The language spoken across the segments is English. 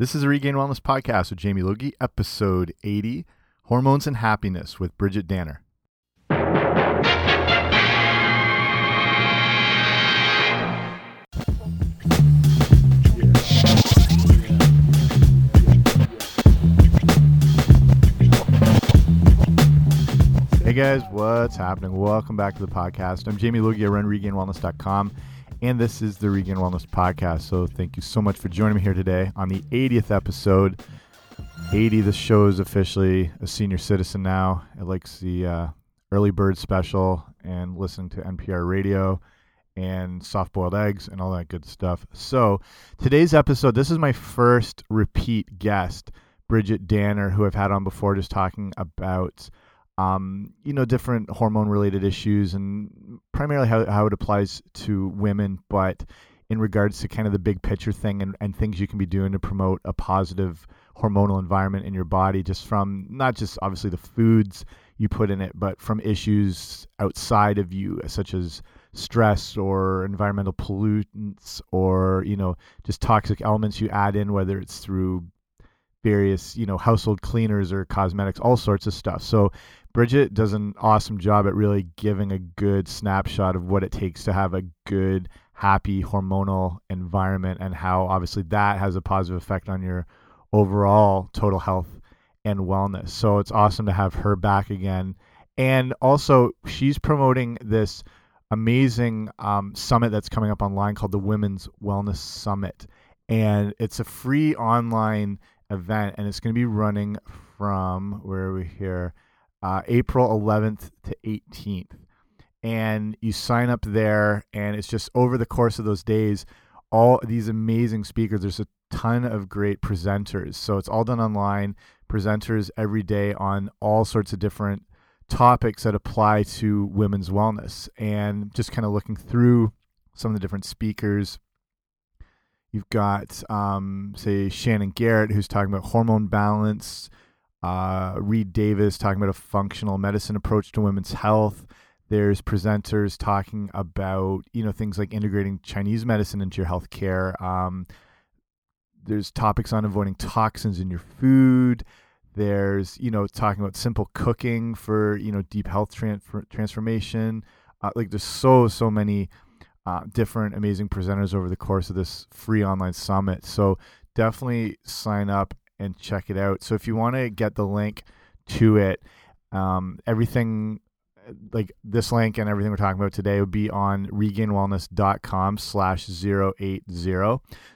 This is a Regain Wellness podcast with Jamie Logie, episode 80 Hormones and Happiness with Bridgit Danner. Hey guys, what's happening? Welcome back to the podcast. I'm Jamie Logie. I run regainwellness.com, and this is the Regain Wellness podcast. So thank you so much for joining me here today on the 80th episode. 80, the show is officially a senior citizen now. It likes the uh, early bird special and listening to NPR radio and soft boiled eggs and all that good stuff. So today's episode, this is my first repeat guest, Bridgit Danner, who I've had on before, just talking about um, you know, different hormone related issues and primarily how, how it applies to women, but in regards to kind of the big picture thing and, and things you can be doing to promote a positive hormonal environment in your body, just from not just obviously the foods you put in it, but from issues outside of you, such as stress or environmental pollutants or, you know, just toxic elements you add in, whether it's through various, you know, household cleaners or cosmetics, all sorts of stuff. So Bridgit does an awesome job at really giving a good snapshot of what it takes to have a good, happy hormonal environment and how obviously that has a positive effect on your overall total health and wellness. So it's awesome to have her back again. And also, she's promoting this amazing um, summit that's coming up online called the Women's Wellness Summit. And it's a free online event, and it's going to be running from where are we here? Uh, April 11th to 18th. And you sign up there, and it's just over the course of those days, all these amazing speakers. There's a ton of great presenters. So it's all done online, presenters every day on all sorts of different topics that apply to women's wellness. And just kind of looking through some of the different speakers. You've got, um, say, Shannon Garrett, who's talking about hormone balance. Uh, Reed Davis talking about a functional medicine approach to women's health. There's presenters talking about you know things like integrating Chinese medicine into your health care. Um, there's topics on avoiding toxins in your food. There's you know talking about simple cooking for you know deep health transformation. Uh, like there's so so many uh, different amazing presenters over the course of this free online summit. So definitely sign up and check it out. So if you want to get the link to it, um, everything like this link and everything we're talking about today would be on regainwellness.com slash 080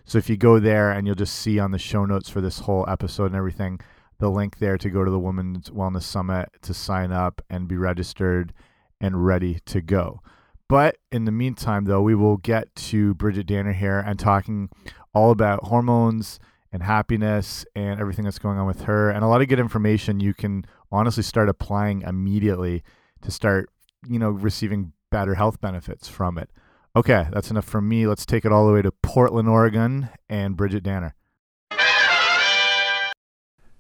so if you go there and you'll just see on the show notes for this whole episode and everything the link there to go to the women's wellness summit to sign up and be registered and ready to go but in the meantime though we will get to bridgit danner here and talking all about hormones and happiness and everything that's going on with her and a lot of good information you can honestly start applying immediately to start, you know, receiving better health benefits from it. Okay, that's enough from me. Let's take it all the way to Portland, Oregon, and Bridgit Danner.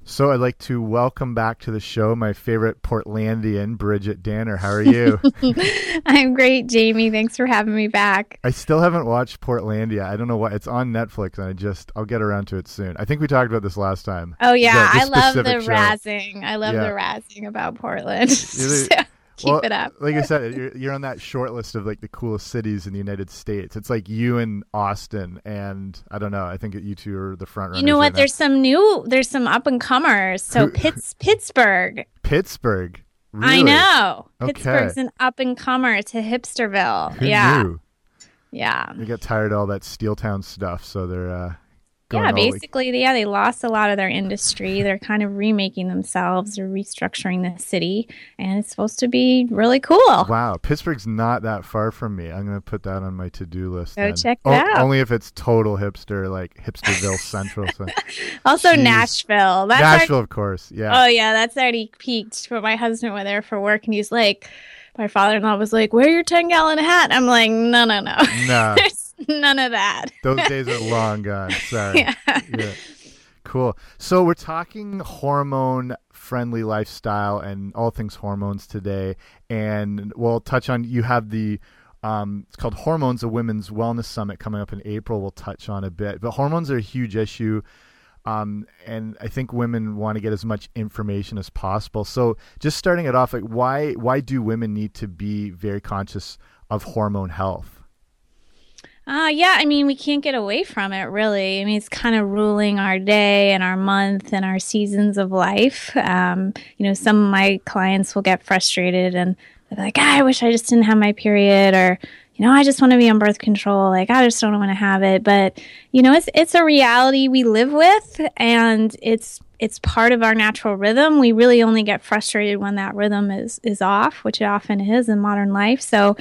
So I'd like to welcome back to the show my favorite Portlandian, Bridgit Danner. How are you? I'm great, Jamie. Thanks for having me back. I still haven't watched Portlandia. I don't know why it's on Netflix, and I just I'll get around to it soon. I think we talked about this last time. Oh yeah, the, I love the show. razzing. I love yeah. the razzing about Portland. so, keep well, it up. like I said, you're, you're on that short list of like the coolest cities in the United States. It's like you and Austin, and I don't know. I think you two are the front runners. You know what? Right there's some new. There's some up and comers. So Pitts, Pittsburgh. Pittsburgh. Really? I know. Okay. Pittsburgh's an up and comer to hipsterville. Who yeah. Knew? Yeah. They got tired of all that steel town stuff, so they're uh, yeah, basically, yeah, they lost a lot of their industry. They're kind of remaking themselves. They're restructuring the city, and it's supposed to be really cool. Wow, Pittsburgh's not that far from me. I'm gonna put that on my to-do list. Go then. check it o- out. Only if it's total hipster, like hipsterville central. So. also, Jeez. Nashville. That's Nashville, our... of course. Yeah. Oh yeah, that's already peaked. But my husband went there for work, and he's like my father-in-law was like, "Wear your ten gallon hat." I'm like, "No, no, no, no, none of that." Those days are long gone. Sorry. Yeah. yeah. Cool. So we're talking hormone friendly lifestyle and all things hormones today, and we'll touch on. You have the um, it's called Hormones, a Women's Wellness Summit coming up in April. We'll touch on a bit, but hormones are a huge issue Um, and I think women want to get as much information as possible. So, just starting it off, like why why do women need to be very conscious of hormone health? Uh, yeah, I mean, we can't get away from it, really. I mean, it's kind of ruling our day and our month and our seasons of life. Um, you know, some of my clients will get frustrated and they're like, ah, I wish I just didn't have my period, or, you know, I just want to be on birth control. Like, I just don't want to have it. But, you know, it's, it's a reality we live with and it's, it's part of our natural rhythm. We really only get frustrated when that rhythm is, is off, which it often is in modern life. So,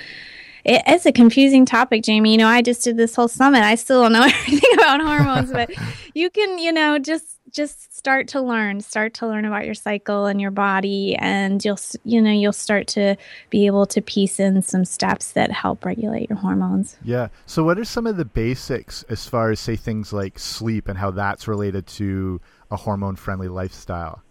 it, it's a confusing topic, Jamie. You know, I just did this whole summit. I still don't know everything about hormones, but you can, you know, just just start to learn start to learn about your cycle and your body and you'll you know you'll start to be able to piece in some steps that help regulate your hormones yeah so what are some of the basics as far as say things like sleep and how that's related to a hormone friendly lifestyle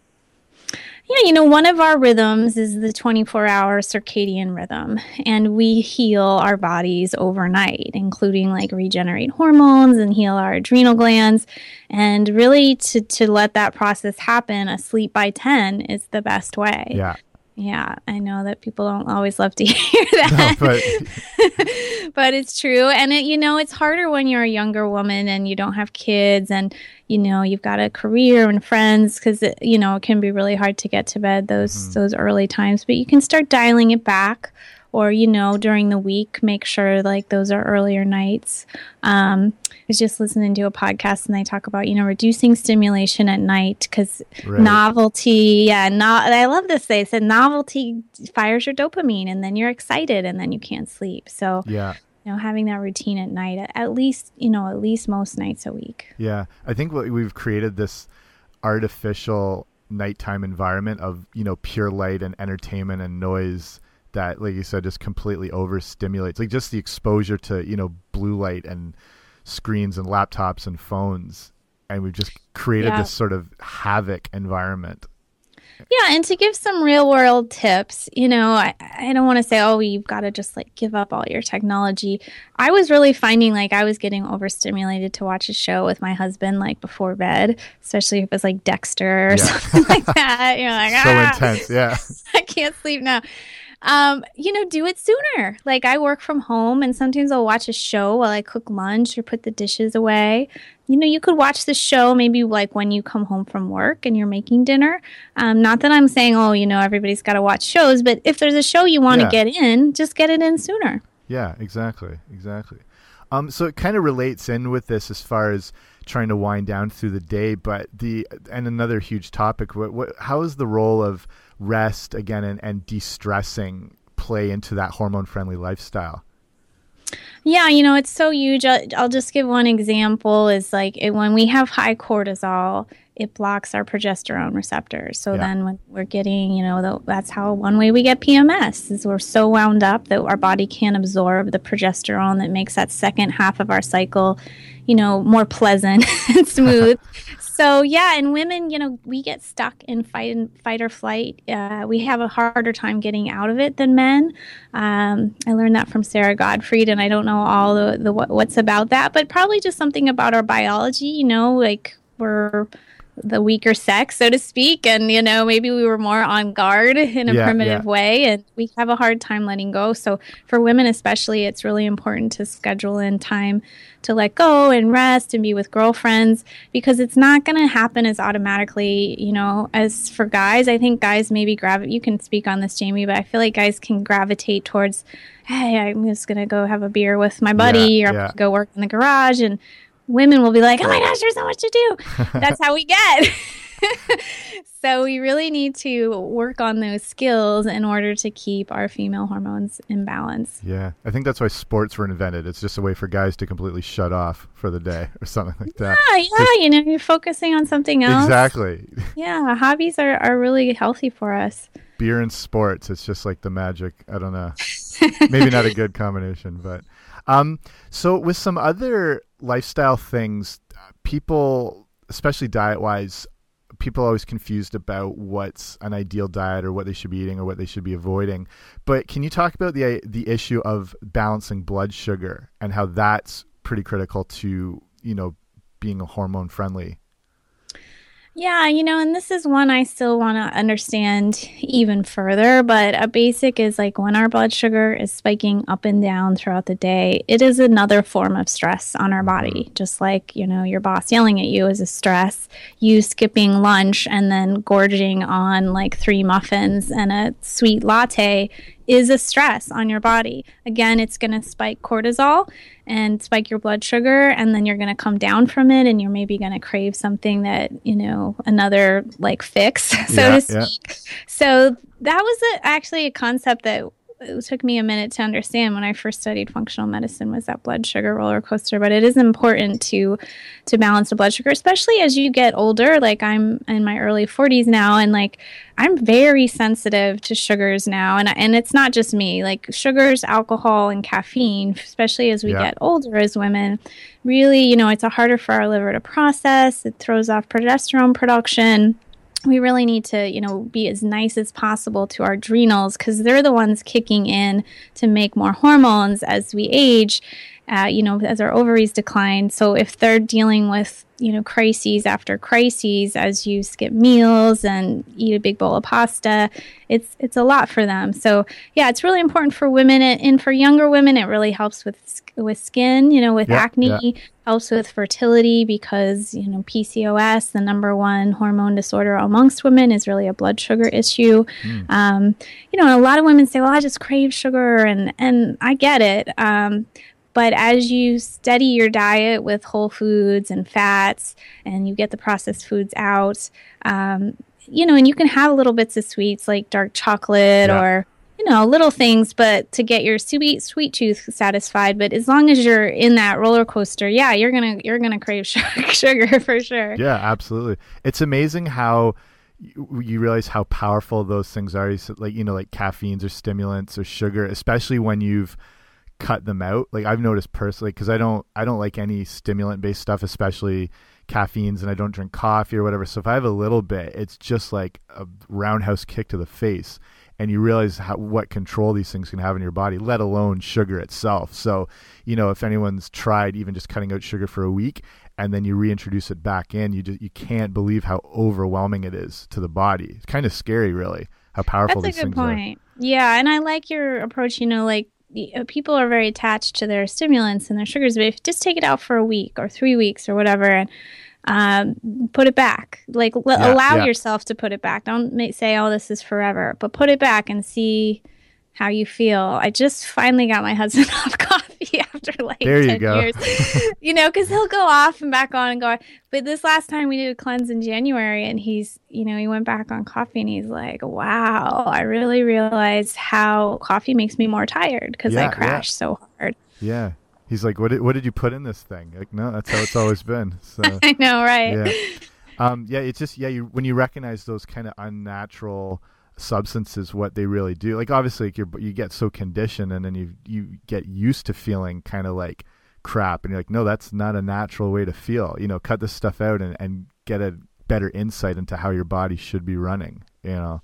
yeah, you know, one of our rhythms is the 24 hour circadian rhythm, and we heal our bodies overnight, including like regenerate hormones and heal our adrenal glands. And really, to, to let that process happen, a sleep by 10 is the best way. Yeah. Yeah, I know that people don't always love to hear that, no, but... but it's true. And it, you know, it's harder when you're a younger woman and you don't have kids, and you know you've got a career and friends, because you know it can be really hard to get to bed those mm-hmm. those early times. But you can start dialing it back or you know during the week make sure like those are earlier nights. Um, i was just listening to a podcast and they talk about you know reducing stimulation at night because right. novelty yeah not i love this they said novelty fires your dopamine and then you're excited and then you can't sleep. So yeah. you know having that routine at night at, at least you know at least most nights a week. Yeah. I think what we've created this artificial nighttime environment of you know pure light and entertainment and noise that, like you said, just completely overstimulates. Like just the exposure to you know blue light and screens and laptops and phones, and we've just created yeah. this sort of havoc environment. Yeah, and to give some real world tips, you know, I, I don't want to say, oh, you've got to just like give up all your technology. I was really finding like I was getting overstimulated to watch a show with my husband like before bed, especially if it was like Dexter or yeah. something like that. You're like, so ah, intense, yeah. I can't sleep now um, you know, do it sooner. Like I work from home and sometimes I'll watch a show while I cook lunch or put the dishes away. You know, you could watch the show maybe like when you come home from work and you're making dinner. Um, not that I'm saying, oh, you know, everybody's got to watch shows, but if there's a show you want to yeah. get in, just get it in sooner. Yeah, exactly. Exactly. Um, so it kind of relates in with this as far as trying to wind down through the day, but the and another huge topic. What, what how is the role of rest again and, and de-stressing play into that hormone friendly lifestyle yeah, you know, it's so huge. I'll, I'll just give one example is like it, when we have high cortisol, it blocks our progesterone receptors. So yeah. then when we're getting, you know, the, that's how one way we get PMS is we're so wound up that our body can't absorb the progesterone that makes that second half of our cycle, you know, more pleasant and smooth. so yeah, and women, you know, we get stuck in fight and fight or flight. Uh, we have a harder time getting out of it than men. Um, I learned that from Sara Gottfried, and I don't know all the, the what's about that, but probably just something about our biology. You know, like we're the weaker sex, so to speak. And, you know, maybe we were more on guard in a yeah, primitive yeah. way and we have a hard time letting go. So for women, especially, it's really important to schedule in time to let go and rest and be with girlfriends because it's not going to happen as automatically, you know, as for guys. I think guys maybe gravitate, you can speak on this, Jamie, but I feel like guys can gravitate towards, hey, I'm just going to go have a beer with my buddy yeah, or go work in the garage. And women will be like, oh my gosh, there's so much to do. That's how we get. so we really need to work on those skills in order to keep our female hormones in balance. Yeah, I think that's why sports were invented. It's just a way for guys to completely shut off for the day or something like that. Yeah, yeah, just, you know, you're focusing on something else. Exactly. Yeah, hobbies are, are really healthy for us. Beer and sports, it's just like the magic. I don't know. Maybe not a good combination, but um so with some other lifestyle things, people, especially diet wise, people are always confused about what's an ideal diet or what they should be eating or what they should be avoiding. But can you talk about the the issue of balancing blood sugar and how that's pretty critical to you know being a hormone friendly? Yeah, you know, and this is one I still want to understand even further. But a basic is like when our blood sugar is spiking up and down throughout the day, it is another form of stress on our body. Mm-hmm. Just like, you know, your boss yelling at you is a stress, you skipping lunch and then gorging on like three muffins and a sweet latte is a stress on your body. Again, it's going to spike cortisol and spike your blood sugar, and then you're going to come down from it, and you're maybe going to crave something that, you know, another like fix, so yeah, to speak. Yeah. So that was a, actually a concept that it took me a minute to understand when I first studied functional medicine was that blood sugar roller coaster. But it is important to to balance the blood sugar, especially as you get older. Like I'm in my early 40s now, and like I'm very sensitive to sugars now, and and it's not just me. Like sugars, alcohol, and caffeine, especially as we yeah. get older as women, really, you know, it's a harder for our liver to process. It throws off progesterone production we really need to, you know, be as nice as possible to our adrenals because they're the ones kicking in to make more hormones as we age uh, you know, as our ovaries decline. So if they're dealing with, you know, crises after crises as you skip meals and eat a big bowl of pasta, it's it's a lot for them. So yeah, it's really important for women and for younger women. It really helps with with skin, you know, with yeah, acne. Yeah. Helps with fertility because you know PCOS, the number one hormone disorder amongst women, is really a blood sugar issue. Mm. Um, you know, and a lot of women say, "Well, I just crave sugar," and and I get it. Um, but as you steady your diet with whole foods and fats and you get the processed foods out, um, you know, and you can have little bits of sweets like dark chocolate yeah. or, you know, little things, but to get your sweet sweet tooth satisfied. But as long as you're in that roller coaster, yeah, you're gonna you're gonna crave sugar for sure. Yeah, absolutely. It's amazing how you, you realize how powerful those things are. Like you know, like caffeines or stimulants or sugar, especially when you've cut them out. Like I've noticed personally because I don't I don't like any stimulant based stuff, especially caffeines, and I don't drink coffee or whatever. So if I have a little bit, it's just like a roundhouse kick to the face, and you realize how, what control these things can have in your body, let alone sugar itself. So you know if anyone's tried even just cutting out sugar for a week and then you reintroduce it back in, you just you can't believe how overwhelming it is to the body. It's kind of scary, really, how powerful That's these things point. are. Yeah, and I like your approach. You know, like uh, people are very attached to their stimulants and their sugars, but if you just take it out for a week or three weeks or whatever and um, put it back, like l- yeah, allow yeah. yourself to put it back. Don't make, say, oh, this is forever, but put it back and see how you feel. I just finally got my husband off coffee after like there 10 years. you know, because he'll go off and back on and go. But this last time we did a cleanse in January and he's, you know, he went back on coffee and he's like, wow, I really realized how coffee makes me more tired because yeah, I crash yeah. so hard. Yeah. He's like, what did, what did you put in this thing? Like, no, that's how it's always been. So I know, right? Yeah. Um, yeah, it's just, yeah, you, when you recognize those kind of unnatural, substances what they really do. Like obviously like you you get so conditioned and then you you get used to feeling kind of like crap and you're like no that's not a natural way to feel. You know, cut this stuff out and and get a better insight into how your body should be running, you know.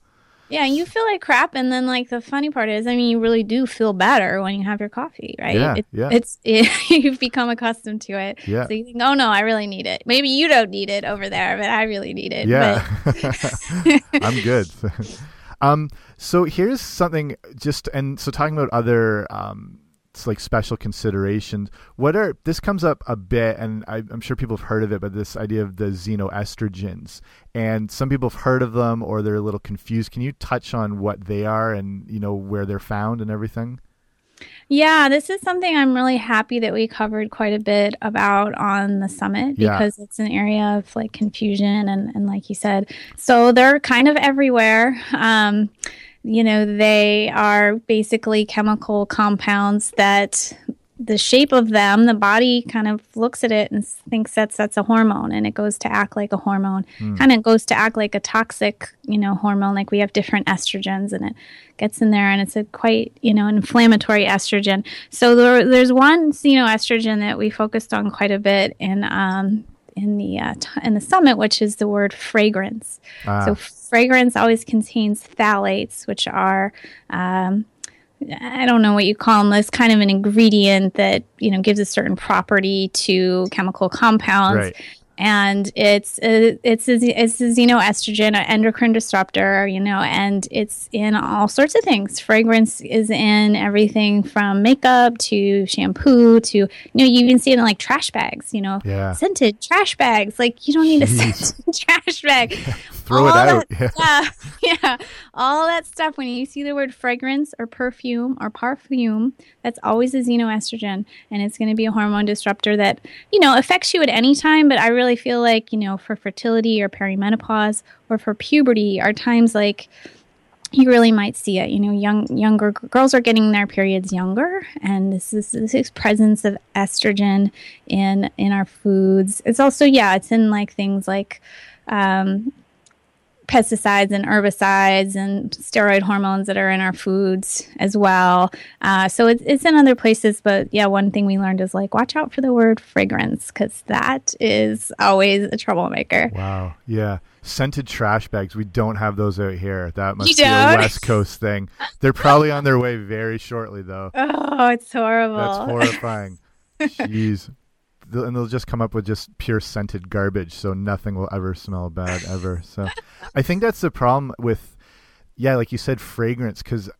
Yeah, you feel like crap, and then like the funny part is, I mean, you really do feel better when you have your coffee, right? Yeah, it, yeah. It's it, you've become accustomed to it. Yeah. So you think, oh no, I really need it. Maybe you don't need it over there, but I really need it. Yeah. I'm good. Um, so here's something just and so talking about other um, like special considerations. What are this comes up a bit, and I, am sure people have heard of it, but this idea of the xenoestrogens, and some people have heard of them or they're a little confused. Can you touch on what they are and you know where they're found and everything? Yeah, this is something I'm really happy that we covered quite a bit about on the summit because yeah. it's an area of like confusion and, and like you said, so they're kind of everywhere. Um, you know, they are basically chemical compounds that the shape of them, the body kind of looks at it and thinks that's that's a hormone, and it goes to act like a hormone. Mm. Kind of goes to act like a toxic, you know, hormone. Like we have different estrogens, and it gets in there, and it's a quite, you know, inflammatory estrogen. So there, there's one, you know, estrogen that we focused on quite a bit in um, in the uh, t- in the summit, which is the word fragrance. Ah. So fragrance always contains phthalates, which are um, I don't know what you call them. It's kind of an ingredient that you know gives a certain property to chemical compounds. Right. and it's a, it's a, it's a xenoestrogen, an endocrine disruptor, you know, and it's in all sorts of things. Fragrance is in everything from makeup to shampoo to you know you even see it in like trash bags, you know, yeah. scented trash bags. Like you don't need Jeez. a scented trash bag. Throw all it out. That, yeah. yeah, all that stuff. When you see the word fragrance or perfume or perfume, that's always a xenoestrogen, and it's going to be a hormone disruptor that you know affects you at any time. But I really feel like you know for fertility or perimenopause or for puberty are times like you really might see it. You know, young younger girls are getting their periods younger, and this is this is presence of estrogen in in our foods. It's also yeah, it's in like things like um, pesticides and herbicides and steroid hormones that are in our foods as well. Uh, so it's, it's in other places, but yeah, one thing we learned is like watch out for the word fragrance because that is always a troublemaker. Wow. Yeah. Scented trash bags. We don't have those out here. That must you be don't? a West Coast thing. They're probably on their way very shortly, though. Oh, it's horrible. That's horrifying. Jeez and they'll just come up with just pure scented garbage, so nothing will ever smell bad ever. So, I think that's the problem with, yeah, like you said, fragrance. Because uh,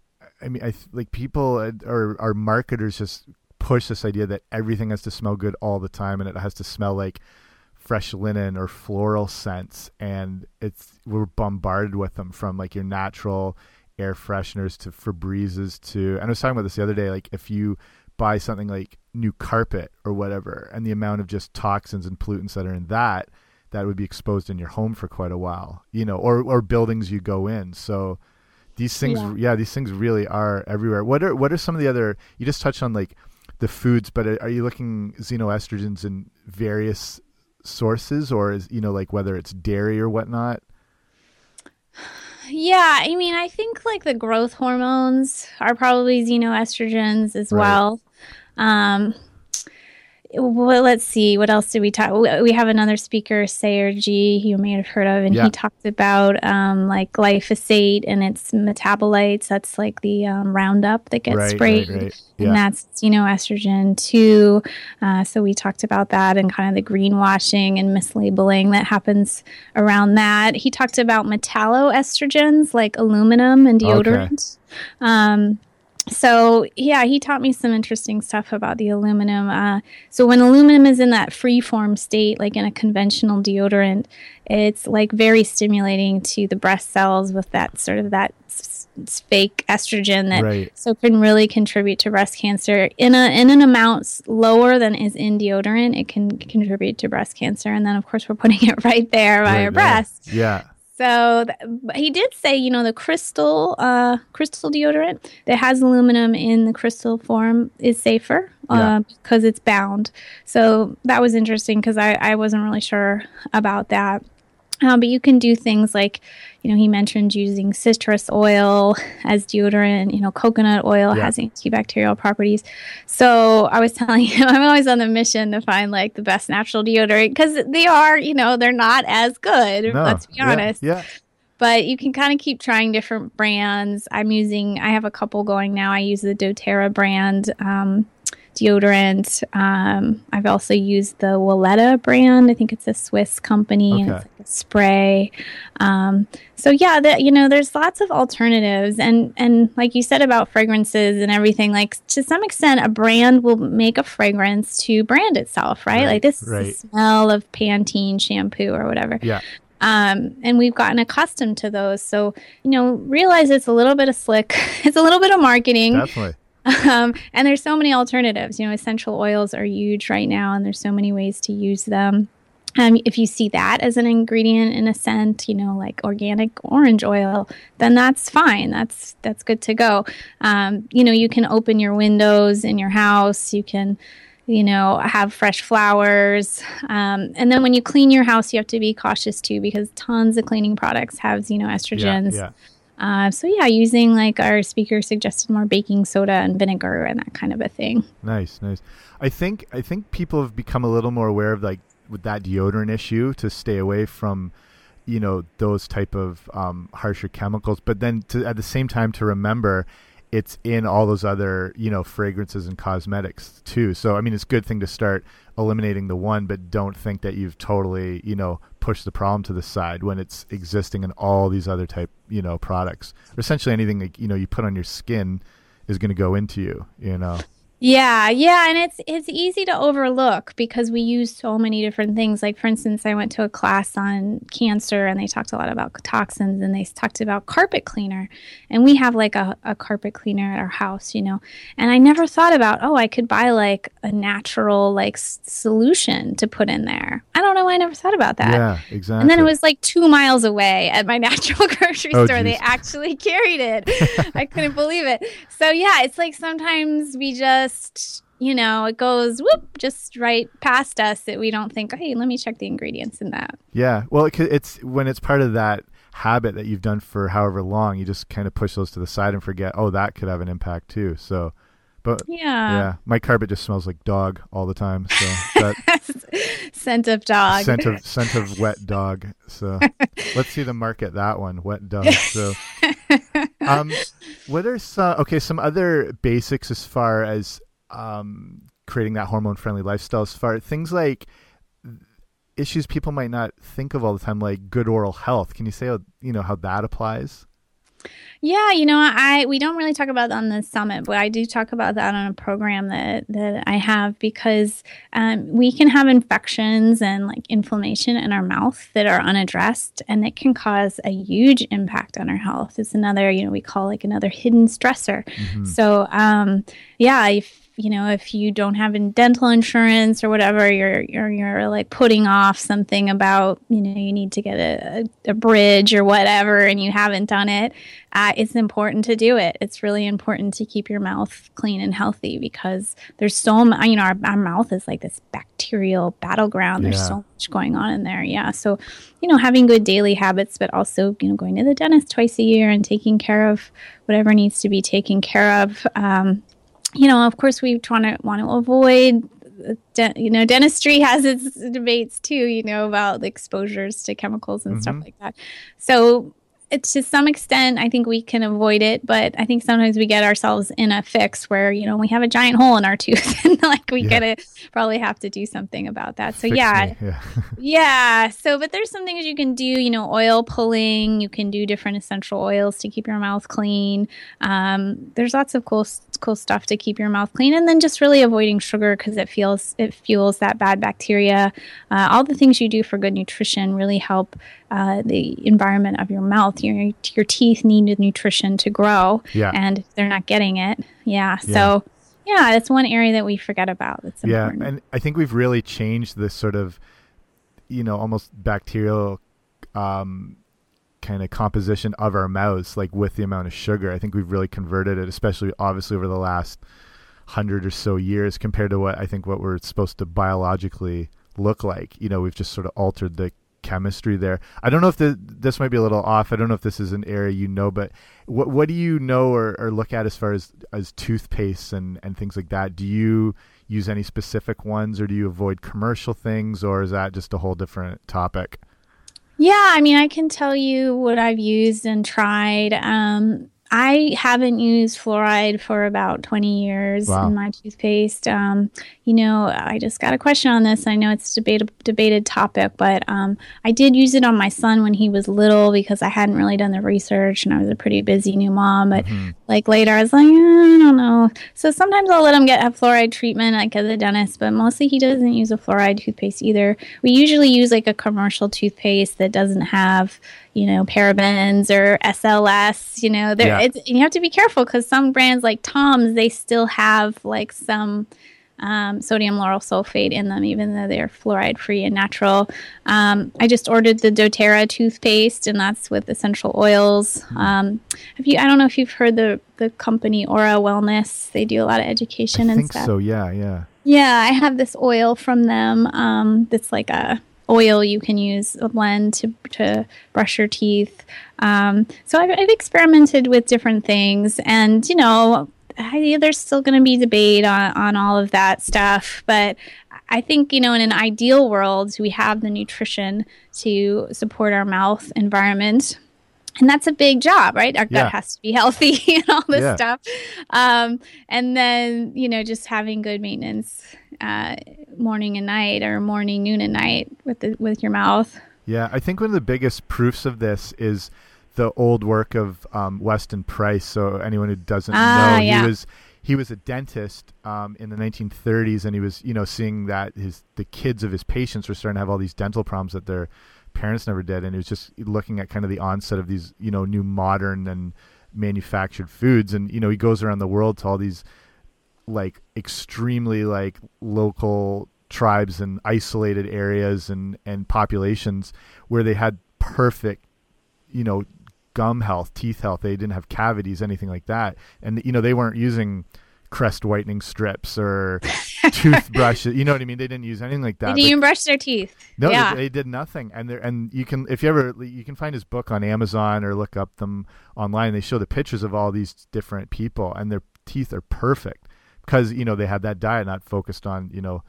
I mean, I like people uh, or our marketers just push this idea that everything has to smell good all the time, and it has to smell like fresh linen or floral scents, and it's we're bombarded with them from like your natural air fresheners to Febrezes to. And I was talking about this the other day. Like if you buy something like new carpet or whatever, and the amount of just toxins and pollutants that are in that that would be exposed in your home for quite a while, you know, or or buildings you go in. So these things, yeah, yeah these things really are everywhere. What are what are some of the other? You just touched on like the foods, but are you looking xenoestrogens in various sources, or is you know like whether it's dairy or whatnot? Yeah, I mean, I think like the growth hormones are probably xenoestrogens as right. well. Um, well, let's see. What else did we talk? We have another speaker, Sayer Ji, you may have heard of, and yeah. he talked about um, like glyphosate and its metabolites. That's like the um, Roundup that gets right, sprayed, right, right. Yeah. and that's you know estrogen too. Uh, so we talked about that and kind of the greenwashing and mislabeling that happens around that. He talked about metalloestrogens like aluminum and deodorant. Okay. Um, so yeah, he taught me some interesting stuff about the aluminum. Uh, so when aluminum is in that free form state, like in a conventional deodorant, it's like very stimulating to the breast cells with that sort of that s- fake estrogen that right. so can really contribute to breast cancer in a in an amount lower than is in deodorant. It can contribute to breast cancer, and then of course we're putting it right there by right our breast. Yeah. So he did say, you know, the crystal uh, crystal deodorant that has aluminum in the crystal form is safer uh, yeah. because it's bound. So that was interesting because I, I wasn't really sure about that. Uh, but you can do things like, you know, he mentioned using citrus oil as deodorant. You know, coconut oil yeah. has antibacterial properties. So I was telling him I'm always on the mission to find like the best natural deodorant because they are, you know, they're not as good. No. Let's be honest. Yeah. yeah. But you can kind of keep trying different brands. I'm using, I have a couple going now. I use the doTERRA brand. Um, deodorant. Um, I've also used the Weleda brand. I think it's a Swiss company. Okay. It's like a spray. Um, so yeah, the, you know, there's lots of alternatives, and and like you said about fragrances and everything. Like to some extent, a brand will make a fragrance to brand itself, right? right like this right. smell of Pantene shampoo or whatever. Yeah. Um, and we've gotten accustomed to those. So, you know, realize it's a little bit of slick. it's a little bit of marketing. Definitely. Um, and there's so many alternatives. You know, essential oils are huge right now, and there's so many ways to use them. Um, if you see that as an ingredient in a scent, you know, like organic orange oil, then that's fine. That's that's good to go. Um, you know, you can open your windows in your house. You can, you know, have fresh flowers. Um, and then when you clean your house, you have to be cautious too because tons of cleaning products have you know estrogens. Yeah, yeah. Uh, so yeah, using like our speaker suggested more baking soda and vinegar and that kind of a thing. Nice, nice. I think I think people have become a little more aware of like with that deodorant issue to stay away from you know those type of um, harsher chemicals, but then to, at the same time to remember it's in all those other you know fragrances and cosmetics too. So I mean, it's a good thing to start eliminating the one, but don't think that you've totally you know pushed the problem to the side when it's existing in all these other type you know products. Or essentially, anything that, you know you put on your skin is going to go into you. You know. Yeah, yeah, and it's it's easy to overlook because we use so many different things. Like for instance, I went to a class on cancer and they talked a lot about toxins and they talked about carpet cleaner. And we have like a, a carpet cleaner at our house, you know. And I never thought about, oh, I could buy like a natural like s- solution to put in there. I don't know, why I never thought about that. Yeah, exactly. And then it was like two miles away at my natural grocery Oh, store. They actually carried it. I couldn't believe it. So yeah, it's like sometimes we just, you know, it goes whoop just right past us that we don't think, hey, let me check the ingredients in that. Yeah, well, it, it's when it's part of that habit that you've done for however long, you just kind of push those to the side and forget, oh, that could have an impact too. So, but Yeah. yeah, my carpet just smells like dog all the time. So that Scent of dog. scent of scent of wet dog. So let's see the market that one, wet dog. So, um, what are some okay some other basics as far as um creating that hormone friendly lifestyle? As far things like issues people might not think of all the time, like good oral health. Can you say you know how that applies? Yeah, you know, I we don't really talk about on the summit, but I do talk about that on a program that that I have because um, we can have infections and like inflammation in our mouth that are unaddressed, and it can cause a huge impact on our health. It's another, you know, we call like another hidden stressor. So, um, yeah, if you know, if you don't have in dental insurance or whatever, you're you're you're like putting off something about you know you need to get a, a, bridge or whatever, and you haven't done it. Uh, it's important to do it. It's really important to keep your mouth clean and healthy because there's so much. You know, our, our mouth is like this bacterial battleground. There's Yeah. so much going on in there. Yeah, so you know, having good daily habits, but also you know going to the dentist twice a year and taking care of whatever needs to be taken care of. Um, you know, of course, we want to want to avoid. De- you know, dentistry has its debates too. You know about the exposures to chemicals and stuff Mhm. like that. So, it, to some extent, I think we can avoid it. But I think sometimes we get ourselves in a fix where you know we have a giant hole in our tooth, and like we Yeah. gotta probably have to do something about that. So Fix yeah, me. yeah, yeah. So, but there's some things you can do. You know, oil pulling. You can do different essential oils to keep your mouth clean. Um, there's lots of cool, cool stuff to keep your mouth clean, and then just really avoiding sugar because it feels it fuels that bad bacteria. Uh, all the things you do for good nutrition really help uh, the environment of your mouth. Your your teeth need nutrition to grow, yeah. and they're not getting it. Yeah. Yeah. So. Yeah, that's one area that we forget about. That's yeah and i think we've really changed this sort of you know almost bacterial um kind of composition of our mouths like with the amount of sugar i think we've really converted it especially obviously over the last hundred or so years compared to what i think what we're supposed to biologically look like you know we've just sort of altered the chemistry there. I don't know if the, this might be a little off. I don't know if this is an area you know but what what do you know or, or look at as far as as toothpaste and and things like that? Do you use any specific ones or do you avoid commercial things or is that just a whole different topic? Yeah, I mean, I can tell you what I've used and tried. Um, I haven't used fluoride for about 20 years Wow. in my toothpaste. Um, you know, I just got a question on this. I know it's a debate, debated topic, but um, I did use it on my son when he was little because I hadn't really done the research and I was a pretty busy new mom. But Mhm. like later, I was like, "Eh, I don't know. So sometimes I'll let him get a fluoride treatment, like at the dentist, but mostly he doesn't use a fluoride toothpaste either. We usually use like a commercial toothpaste that doesn't have, you know, parabens or SLS. You know, there Yeah. it's you have to be careful because some brands like Tom's they still have like some. Um, sodium lauryl sulfate in them, even though they're fluoride free and natural. Um, I just ordered the doTERRA toothpaste, and that's with essential oils. Hmm. Um, have you? I don't know if you've heard the the company OraWellness. They do a lot of education i and think stuff. so yeah yeah Yeah, I have this oil from them. Um, that's like a oil you can use a blend to to brush your teeth. Um, so I've, I've experimented with different things, and you know, I, there's still going to be debate on on all of that stuff, but. I think, you know, in an ideal world, we have the nutrition to support our mouth environment and that's a big job, right? Our gut Yeah. has to be healthy and all this Yeah. stuff. Um, and then, you know, just having good maintenance uh, morning and night or morning, noon, and night with the, with your mouth. Yeah, I think one of the biggest proofs of this is the old work of um, Weston Price. So anyone who doesn't Ah, know, yeah. he was he was a dentist um, in the 1930s, and he was you know seeing that his the kids of his patients were starting to have all these dental problems that their parents never did, and he was just looking at kind of the onset of these you know new modern and manufactured foods, and you know he goes around the world to all these like extremely like local tribes and isolated areas and and populations where they had perfect you know gum health teeth health. They didn't have cavities anything like that. And you know they weren't using crest whitening strips or toothbrushes. You know what i mean? They didn't use anything like that. They didn't even brush their teeth. no, yeah. they, they did nothing, and there and you can if you ever you can find his book on Amazon or look up them online. They show the pictures of all these different people, and their teeth are perfect because you know they had that diet, not focused on you know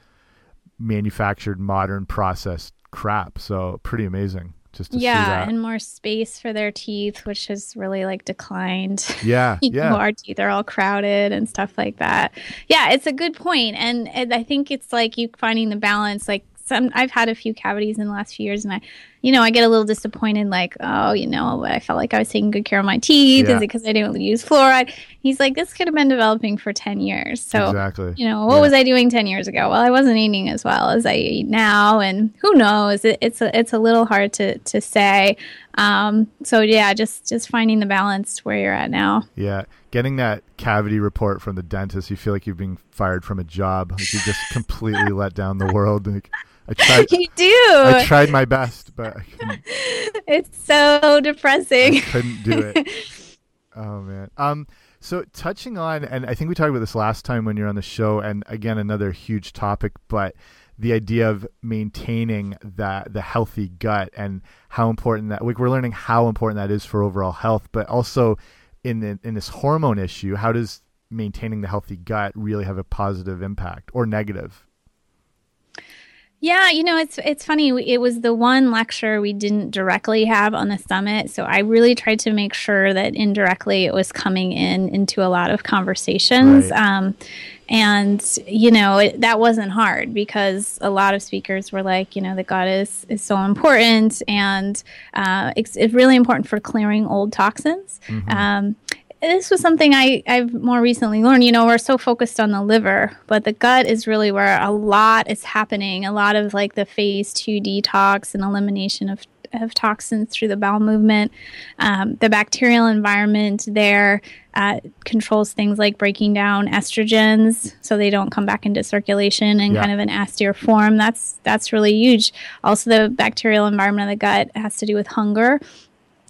manufactured, modern, processed crap. So pretty amazing just to see yeah, and more space for their teeth, which has really like declined. yeah, know, yeah, our teeth are all crowded and stuff like that. Yeah, it's a good point, and, and I think it's like you finding the balance. Like some, I've had a few cavities in the last few years, and I, you know, I get a little disappointed. Like, oh, you know, I felt like I was taking good care of my teeth. Yeah. Is it because I didn't use fluoride? He's like, this could have been developing for ten years. So. exactly. You know what Yeah. was I doing ten years ago? Well, I wasn't eating as well as I eat now, and who knows? It, it's a it's a little hard to to say. Um, so yeah, just just finding the balance where you're at now. Yeah, getting that cavity report from the dentist, you feel like you're being fired from a job. Like you just completely let down the world. Like, I tried. You do. I tried my best, but I couldn't, It's so depressing. I couldn't do it. Oh man. Um. So touching on, and I think we talked about this last time when you're on the show, and again another huge topic, but the idea of maintaining that the healthy gut and how important that like we're learning how important that is for overall health, but also in the, in this hormone issue, how does maintaining the healthy gut really have a positive impact or negative? Yeah, you know, it's it's funny. It was the one lecture we didn't directly have on the summit, so I really tried to make sure that indirectly it was coming in into a lot of conversations. Right. Um, and you know it, that wasn't hard because a lot of speakers were like, you know, the gut is is so important, and uh, it's, it's really important for clearing old toxins. Um, this was something I, I've more recently learned. You know, we're so focused on the liver, but the gut is really where a lot is happening. A lot of like the phase two detox and elimination of, of toxins through the bowel movement. Um, the bacterial environment there uh, controls things like breaking down estrogens so they don't come back into circulation in Yeah. kind of an austere form. That's that's really huge. Also, the bacterial environment of the gut has to do with hunger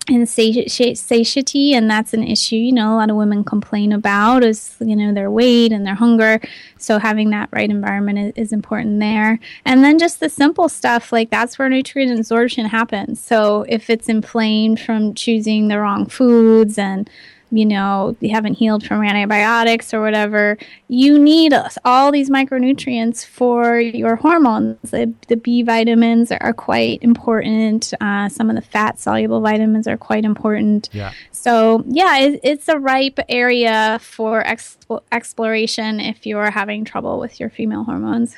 and sati- sati- satiety and that's an issue you know a lot of women complain about is you know their weight and their hunger. So having that right environment is, is important there. And then just the simple stuff like that's where nutrient absorption happens. So if it's inflamed from choosing the wrong foods and you know you haven't healed from antibiotics or whatever you need all these micronutrients for your hormones the, the b vitamins are quite important uh, some of the fat soluble vitamins are quite important Yeah. so yeah it, it's a ripe area for expo- exploration if you're having trouble with your female hormones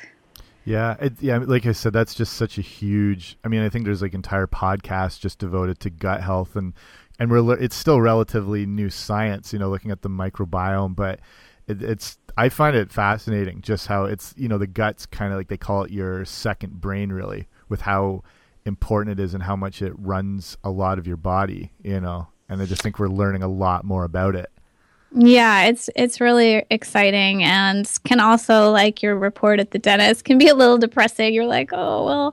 Yeah, it, yeah. Like I said, that's just such a huge. I mean, I think there's like entire podcasts just devoted to gut health, and and we're it's still relatively new science, you know, looking at the microbiome, but it, it's I find it fascinating just how it's you know the gut's kind of like they call it your second brain, really, with how important it is and how much it runs a lot of your body, you know. And I just think we're learning a lot more about it. Yeah, it's it's really exciting and can also like your report at the dentist can be a little depressing. You're like, oh well,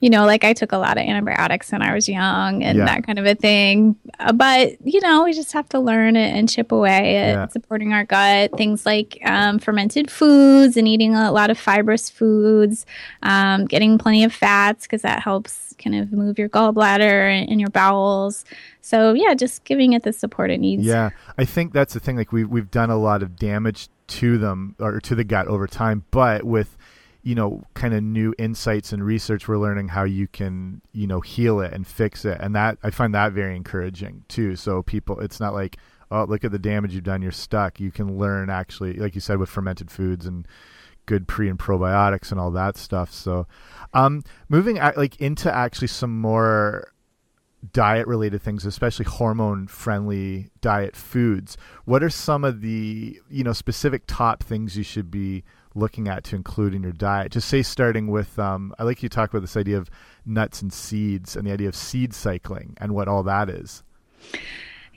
you know, like I took a lot of antibiotics when I was young and Yeah. that kind of a thing. Uh, but you know, we just have to learn it and chip away at Yeah. supporting our gut. Things like um, fermented foods and eating a lot of fibrous foods, um, getting plenty of fats because that helps kind of move your gallbladder and, and your bowels. So yeah, just giving it the support it needs. Yeah, I think that's the thing. Like we we've done a lot of damage to them or to the gut over time, but with you know kind of new insights and research we're learning how you can you know heal it and fix it. And that i find that very encouraging too. So people it's not like oh look at the damage you've done you're stuck. You can learn actually like you said with fermented foods and good pre and probiotics and all that stuff. So um moving like into actually some more diet related things especially hormone friendly diet foods what are some of the you know specific top things you should be looking at to include in your diet. Just say starting with, um, I like you talk about this idea of nuts and seeds and the idea of seed cycling and what all that is.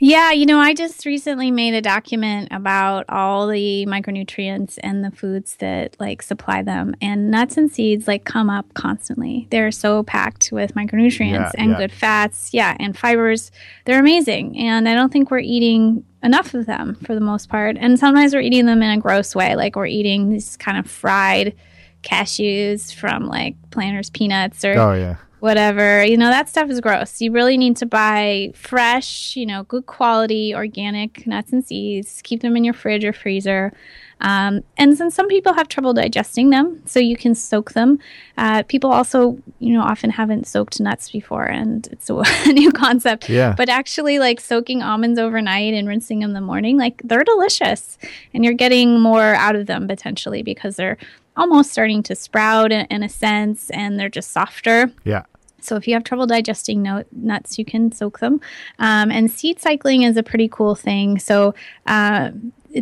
Yeah, you know, I just recently made a document about all the micronutrients and the foods that like supply them. And nuts and seeds like come up constantly. They're so packed with micronutrients yeah, and yeah. good fats, yeah, and fibers. They're amazing. And I don't think we're eating enough of them for the most part. And sometimes we're eating them in a gross way, like we're eating these kind of fried cashews from like Planters peanuts or oh, yeah whatever. You know, that stuff is gross. You really need to buy fresh, you know, good quality organic nuts and seeds. Keep them in your fridge or freezer. Um, and since some people have trouble digesting them, so you can soak them. Uh, people also, you know, often haven't soaked nuts before, and it's a, a new concept. Yeah. But actually, like soaking almonds overnight and rinsing them in the morning, like they're delicious, and you're getting more out of them potentially because they're almost starting to sprout in, in a sense, and they're just softer. Yeah. So if you have trouble digesting nuts, you can soak them. Um, and seed cycling is a pretty cool thing. So uh,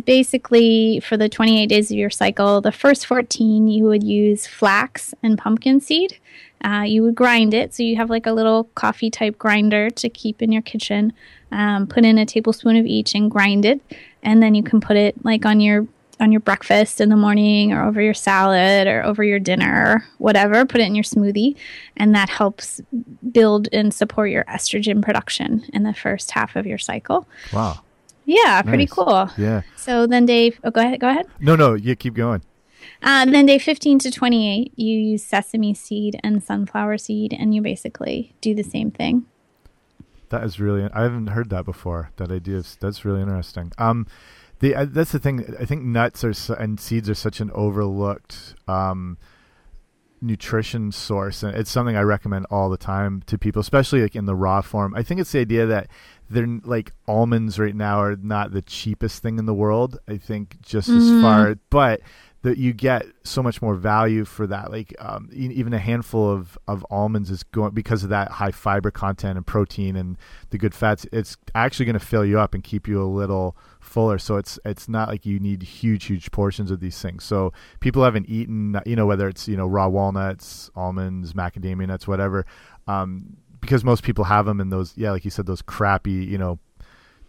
basically, for the 28 days of your cycle, the first 14 you would use flax and pumpkin seed. Uh, you would grind it, so you have like a little coffee type grinder to keep in your kitchen. Um, put in a tablespoon of each and grind it, and then you can put it like on your on your breakfast in the morning or over your salad or over your dinner, whatever. Put it in your smoothie, and that helps build and support your estrogen production in the first half of your cycle. Wow. Yeah, pretty nice. cool. Yeah. So then, Dave, oh, go ahead. Go ahead. No, no, you keep going. Uh, then day 15 to 28, you use sesame seed and sunflower seed, and you basically do the same thing. That is really, I haven't heard that before. That idea is, that's really interesting. Um, the uh, that's the thing. I think nuts are so, and seeds are such an overlooked um, nutrition source, and it's something I recommend all the time to people, especially like in the raw form. I think it's the idea that they're like almonds right now are not the cheapest thing in the world. I think just mm-hmm. as far, but that you get so much more value for that. Like um, even a handful of, of almonds is going because of that high fiber content and protein and the good fats. It's actually going to fill you up and keep you a little fuller. So it's it's not like you need huge huge portions of these things. So people haven't eaten, you know, whether it's you know raw walnuts, almonds, macadamia nuts, whatever, um, because most people have them in those. Yeah, like you said, those crappy, you know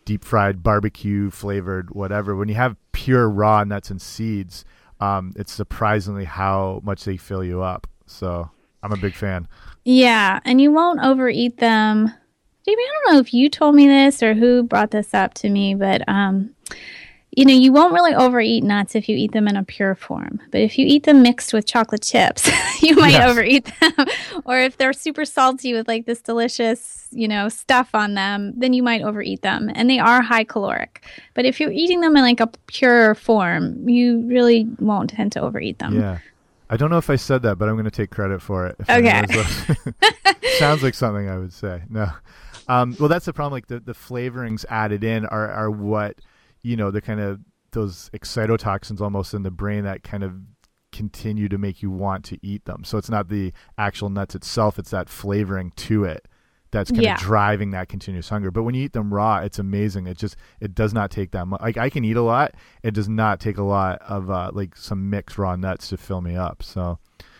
deep fried barbecue flavored whatever when you have pure raw nuts and seeds um, it's surprisingly how much they fill you up. So I'm a big fan. Yeah, and you won't overeat them. Jamie, I don't know if you told me this or who brought this up to me, but um, you know, you won't really overeat nuts if you eat them in a pure form. But if you eat them mixed with chocolate chips, you might yes. overeat them. or if they're super salty with like this delicious, you know, stuff on them, then you might overeat them. And they are high caloric. But if you're eating them in like a pure form, you really won't tend to overeat them. Yeah. I don't know if I said that, but I'm going to take credit for it. Okay. Sounds like something I would say. No. Um, well, that's the problem. Like the, the flavorings added in are, are what – you know the kind of those excitotoxins almost in the brain that kind of continue to make you want to eat them. So it's not the actual nuts itself; it's that flavoring to it that's kind yeah. of driving that continuous hunger. But when you eat them raw, it's amazing. It just it does not take that much. Like I can eat a lot. It does not take a lot of uh, like some mixed raw nuts to fill me up. So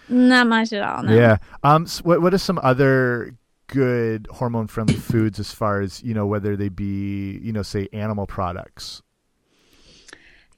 not much at all. No. Yeah. Um. So what What are some other good hormone friendly foods as far as you know whether they be you know say animal products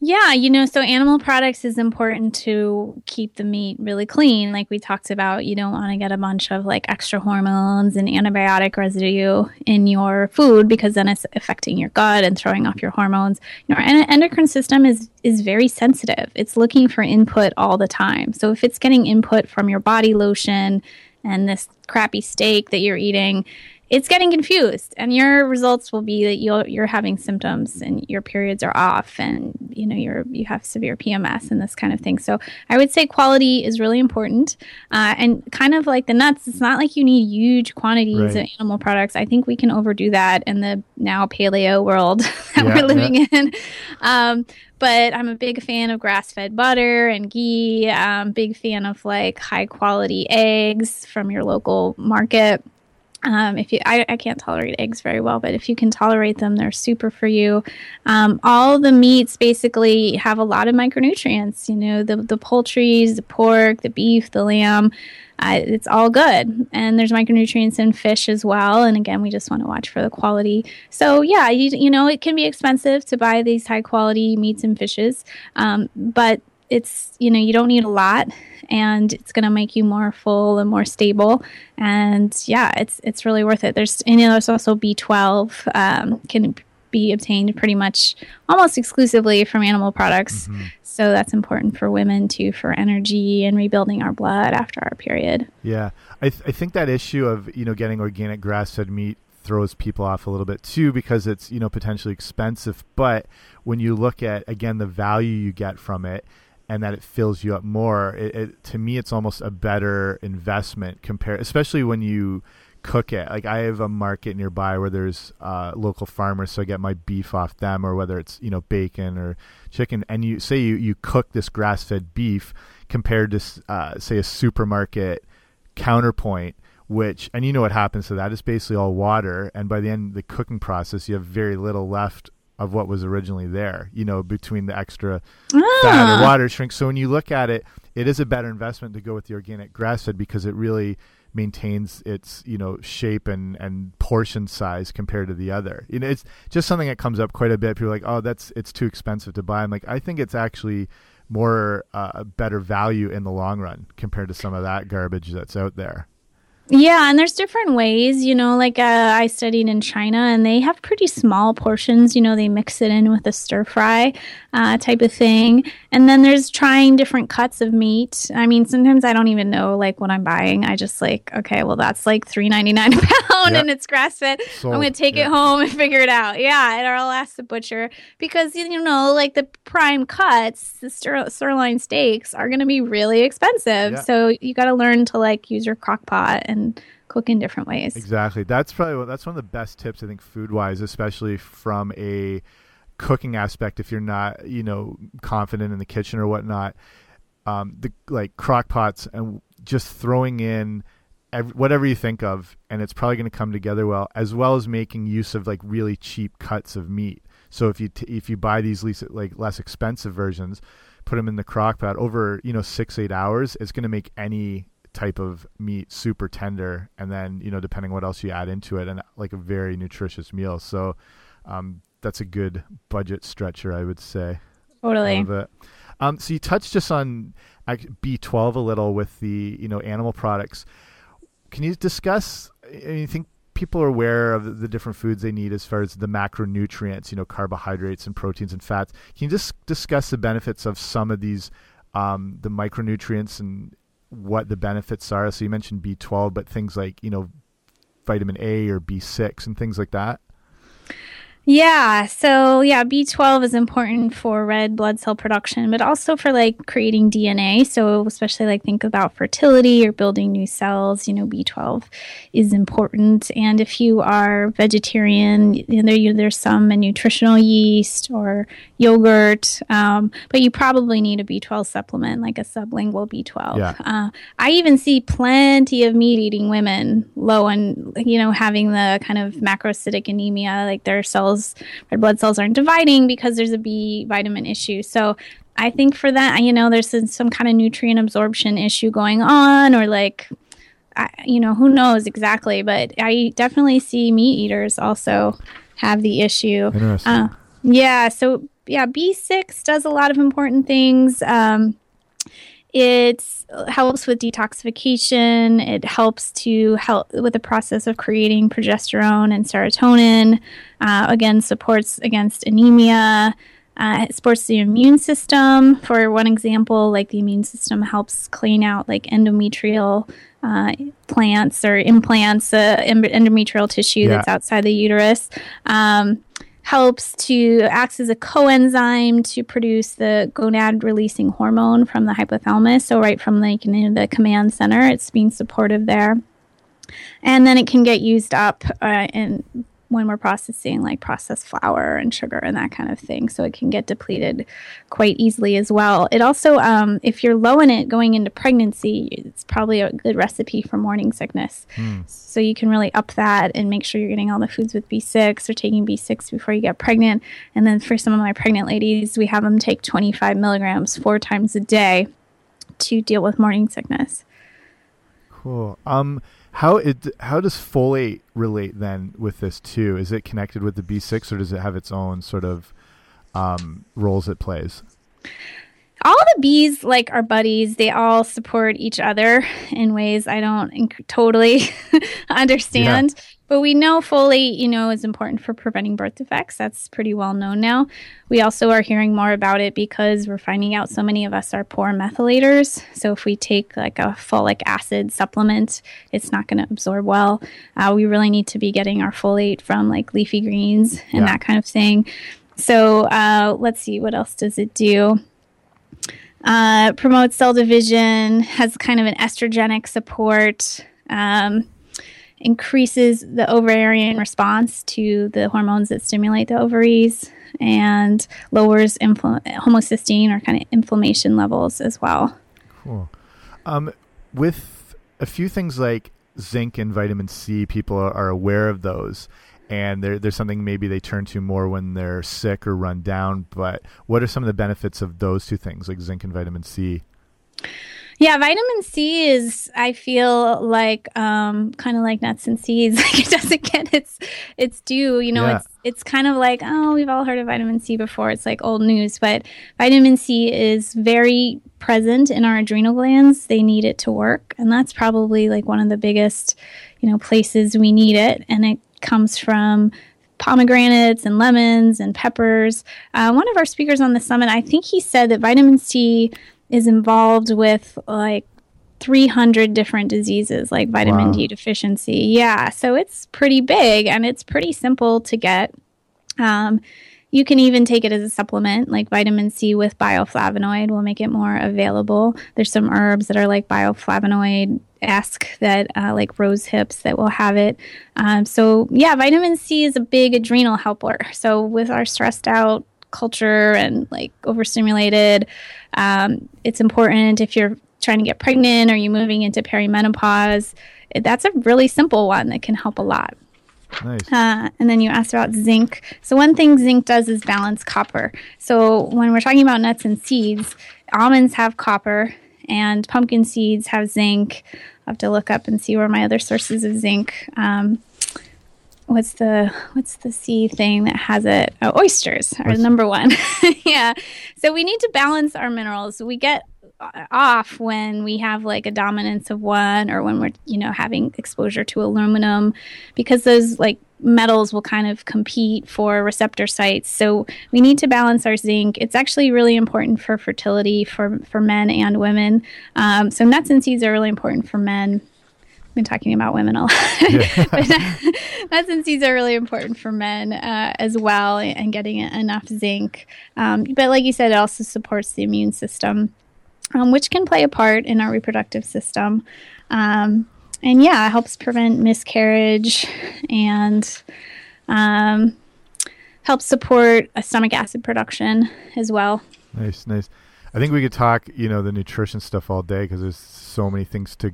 yeah, you know, so animal products is important to keep the meat really clean. Like we talked about, you don't want to get a bunch of like extra hormones and antibiotic residue in your food because then it's affecting your gut and throwing off your hormones. You know, our endocrine system is is very sensitive. It's looking for input all the time. So if it's getting input from your body lotion and this crappy steak that you're eating, it's getting confused and your results will be that you're you're having symptoms and your periods are off and you know you're you have severe PMS and this kind of thing. So I would say quality is really important uh, and kind of like the nuts. It's not like you need huge quantities right. of animal products. I think we can overdo that in the now paleo world that yeah, we're living yeah. in. Um, but I'm a big fan of grass fed butter and ghee. I'm big fan of like high quality eggs from your local market. Um, if you, I, I, can't tolerate eggs very well, but if you can tolerate them, they're super for you. Um, all the meats basically have a lot of micronutrients. You know, the the poultries, the pork, the beef, the lamb. Uh, it's all good, and there's micronutrients in fish as well. And again, we just want to watch for the quality. So yeah, you, you know, it can be expensive to buy these high quality meats and fishes, um, but it's you know you don't need a lot and it's going to make you more full and more stable. And yeah it's it's really worth it. There's and there's also b12 um, can be obtained pretty much almost exclusively from animal products. Mm-hmm. so that's important for women too for energy and rebuilding our blood after our period. Yeah. I, th- I think that issue of you know getting organic grass-fed meat throws people off a little bit too because it's you know potentially expensive. But when you look at again the value you get from it and that it fills you up more. It, it, to me, it's almost a better investment compared, especially when you cook it. Like I have a market nearby where there's uh, local farmers, so I get my beef off them, or whether it's you know bacon or chicken. And you say you you cook this grass fed beef compared to uh, say a supermarket counterpoint. Which and you know what happens to that is basically all water, and by the end of the cooking process, you have very little left of what was originally there, you know, between the extra ah. fat or water shrink. So when you look at it, it is a better investment to go with the organic grass fed because it really maintains its, you know, shape and, and portion size compared to the other. You know, it's just something that comes up quite a bit. People are like, oh, that's, it's too expensive to buy. I'm like, I think it's actually more, uh, better value in the long run compared to some of that garbage that's out there. Yeah, and there's different ways, you know, like uh, I studied in China and they have pretty small portions, you know, they mix it in with a stir fry uh, type of thing. And then there's trying different cuts of meat. I mean, sometimes I don't even know like what I'm buying. I just like, okay, well, that's like three ninety nine a pound yep. and it's grass fed. I'm going to take yep. it home and figure it out. Yeah, and I'll ask the butcher because, you know, like the prime cuts, the sir- sirloin steaks are going to be really expensive. So you got to learn to like use your crock pot and cook in different ways. Exactly. That's probably that's one of the best tips I think food wise, especially from a cooking aspect. If you're not you know confident in the kitchen or whatnot, um, the like crock pots and just throwing in. Every, whatever you think of, and it's probably going to come together well, as well as making use of like really cheap cuts of meat. So if you if you buy these least, like less expensive versions, put them in the crock pot over you know six eight hours, it's going to make any type of meat super tender and then you know depending what else you add into it and like a very nutritious meal. So um, that's a good budget stretcher i would say totally. um, so you touched just on b12 a little with the you know animal products. Can you discuss i think people are aware of the different foods they need as far as the macronutrients you know carbohydrates and proteins and fats? Can you just discuss the benefits of some of these um, the micronutrients and what the benefits are. So you mentioned B12, but things like, you know, vitamin A or B6 and things like that. Yeah, so yeah, B12 is important for red blood cell production, but also for like creating DNA. So, especially like think about fertility or building new cells, you know, B12 is important. And if you are vegetarian, you know, there's some nutritional yeast or yogurt, um, but you probably need a B12 supplement, like a sublingual B12. Yeah. Uh, I even see plenty of meat eating women low on, you know, having the kind of macrocytic anemia, like their cells cells, red blood cells aren't dividing because there's a B vitamin issue. So I think for that, you know, there's some kind of nutrient absorption issue going on, or like, I, you know, who knows exactly. But I definitely see meat eaters also have the issue. Uh, yeah. So yeah, B6 does a lot of important things. Um, it helps with detoxification. It helps to help with the process of creating progesterone and serotonin. Uh, again, supports against anemia. Uh, it supports the immune system. For one example, like the immune system helps clean out like endometrial uh, plants or implants uh, endometrial tissue yeah. that's outside the uterus. Um, helps to acts as a coenzyme to produce the gonad releasing hormone from the hypothalamus. So right from like you know, the command center it's being supportive there. And then it can get used up uh, when we're processing like processed flour and sugar and that kind of thing. So it can get depleted quite easily as well. It also, um, if you're low in it going into pregnancy, it's probably a good recipe for morning sickness. Mm. So you can really up that and make sure you're getting all the foods with B6 or taking B6 before you get pregnant. And then for some of my pregnant ladies, we have them take 25 milligrams four times a day to deal with morning sickness. Cool. Um, how it how does folate relate then with this too? Is it connected with the B6 or does it have its own sort of um, roles it plays? All the bees, like our buddies, they all support each other in ways I don't inc- totally understand. Yeah. But we know folate, you know, is important for preventing birth defects. That's pretty well known now. We also are hearing more about it because we're finding out so many of us are poor methylators. So if we take like a folic acid supplement, it's not going to absorb well. Uh, we really need to be getting our folate from like leafy greens and yeah. that kind of thing. So uh, let's see, what else does it do? Uh, promotes cell division, has kind of an estrogenic support. Um, increases the ovarian response to the hormones that stimulate the ovaries and lowers infl- homocysteine or kind of inflammation levels as well. Cool. Um, with a few things like zinc and vitamin C, people are, are aware of those. And there's something maybe they turn to more when they're sick or run down. But what are some of the benefits of those two things, like zinc and vitamin C? Yeah, vitamin C is I feel like um, kind of like nuts and seeds. Like it doesn't get its its due. You know, yeah. it's it's kind of like oh, we've all heard of vitamin C before. It's like old news, but vitamin C is very present in our adrenal glands. They need it to work, and that's probably like one of the biggest, you know, places we need it. And it comes from pomegranates and lemons and peppers. Uh, one of our speakers on the summit, I think he said that vitamin C is involved with like 300 different diseases like vitamin wow. D deficiency. Yeah, so it's pretty big and it's pretty simple to get. Um, you can even take it as a supplement, like vitamin C with bioflavonoid will make it more available. There's some herbs that are like bioflavonoid esque that, uh, like rose hips, that will have it. Um, so, yeah, vitamin C is a big adrenal helper. So, with our stressed out culture and like overstimulated, um, it's important if you're trying to get pregnant or you're moving into perimenopause. That's a really simple one that can help a lot. Nice. Uh, and then you asked about zinc. So one thing zinc does is balance copper. So when we're talking about nuts and seeds, almonds have copper and pumpkin seeds have zinc. i have to look up and see where my other sources of zinc. Um, what's the what's the sea thing that has it? Oh, oysters are number one. yeah. So we need to balance our minerals. We get off when we have like a dominance of one or when we're you know having exposure to aluminum because those like metals will kind of compete for receptor sites so we need to balance our zinc it's actually really important for fertility for for men and women um, so nuts and seeds are really important for men been talking about women a lot. Yeah. but and seeds are really important for men uh, as well, and getting enough zinc. Um, but like you said, it also supports the immune system, um, which can play a part in our reproductive system. Um, and yeah, it helps prevent miscarriage and um, helps support a stomach acid production as well. Nice, nice. I think we could talk, you know, the nutrition stuff all day because there's so many things to